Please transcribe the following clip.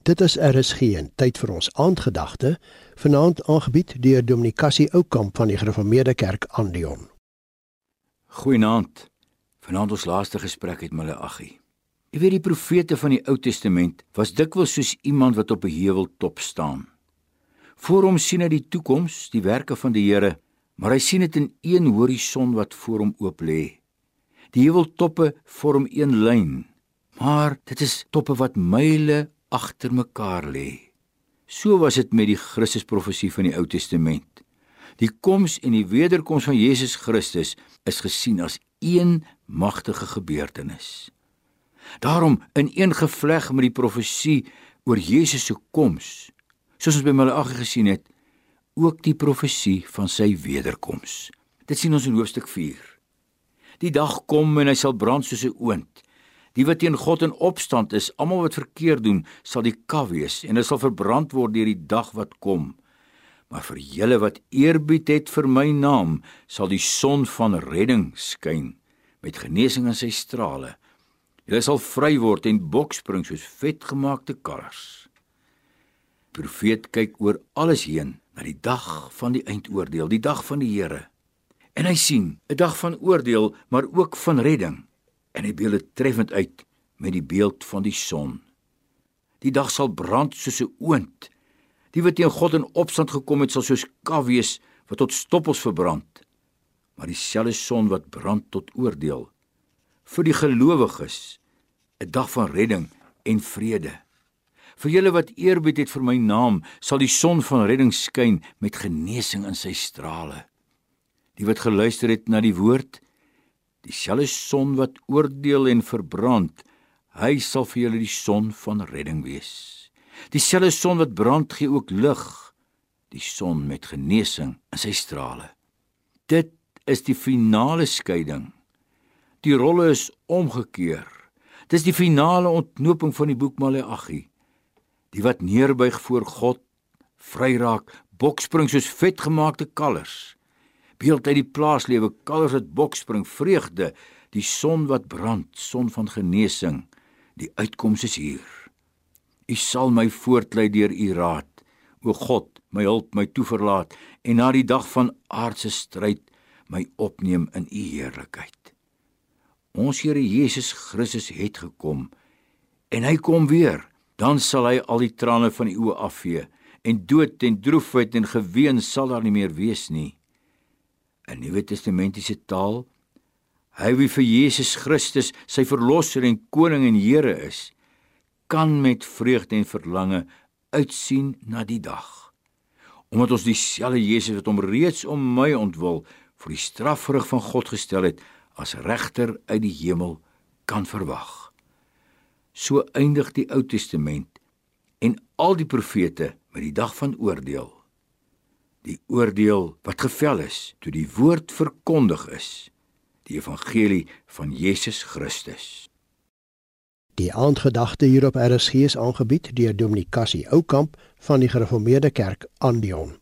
Dit is RSG en tyd vir ons aandgedagte, vanaand aangebied deur Dominikasie Oukamp van die Gereformeerde Kerk Andion. Goeienaand. Vanaand ons laaste gesprek het Maleagi. Jy weet die profete van die Ou Testament was dikwels soos iemand wat op 'n heuweltop staan. Voor hom sien hy die toekoms, die werke van die Here, maar hy sien dit in een horison wat voor hom oop lê. Die heuweltoppe vorm een lyn, maar dit is toppe wat myle agter mekaar lê. So was dit met die Christusprofesie van die Ou Testament. Die koms en die wederkoms van Jesus Christus is gesien as een magtige gebeurtenis. Daarom in een gevleg met die profesie oor Jesus se koms, soos ons by Maleagi gesien het, ook die profesie van sy wederkoms. Dit sien ons in hoofstuk 4. Die dag kom en hy sal brand soos 'n oond Die wat teen God in opstand is, almal wat verkeerd doen, sal die kaf wees en hulle sal verbrand word deur die dag wat kom. Maar vir julle wat eerbied het vir my naam, sal die son van redding skyn met genesing in sy strale. Julle sal vry word en bokspring soos vetgemaakte kalvers. Profeet kyk oor alles heen na die dag van die eindoordeel, die dag van die Here. En hy sien 'n dag van oordeel, maar ook van redding en hy beeld dit treffend uit met die beeld van die son. Die dag sal brand soos 'n oond. Die wat teen God in opstand gekom het, sal soos kaf wees wat tot stoppels verbrand. Maar dieselfde son wat brand tot oordeel vir die gelowiges 'n dag van redding en vrede. Vir julle wat eerbied het vir my naam, sal die son van redding skyn met genesing in sy strale. Die wat geluister het na die woord dieselfde son wat oordeel en verbrand, hy sal vir julle die son van redding wees. Dieselfde son wat brand gee ook lig, die son met genesing in sy strale. Dit is die finale skeiding. Die rolle is omgekeer. Dis die finale ontknoping van die boek Maleagi. Die wat neerbuig voor God, vry raak, bokspring soos vetgemaakte kalvers beeld uit die plaaslewe kalvers wat bokspring vreugde die son wat brand son van genesing die uitkoms is hier. U sal my voortlei deur u raad. O god my hulp my toeverlaat en na die dag van aardse stryd my opneem in u heerlikheid. Ons Here Jesus Christus het gekom en hy kom weer. Dan sal hy al die trane van die oë afvee en dood en droefheid en geween sal daar nie meer wees nie 'n Nuwe Testamentiese taal. Hy wie vir Jesus Christus sy verlosser en koning en Here is, kan met vreugde en verlange uitsien na die dag. Omdat ons dieselfde Jesus wat hom reeds om my ontwil vir die strafvrug van God gestel het as regter uit die hemel kan verwag. So eindig die Ou Testament en al die profete met die dag van oordeel die oordeel wat gevel is toe die woord verkondig is die evangelie van Jesus Christus. Die aandgedagte hier op RSG is aangebied deur Dominikasie Oukamp van die Gereformeerde Kerk Andion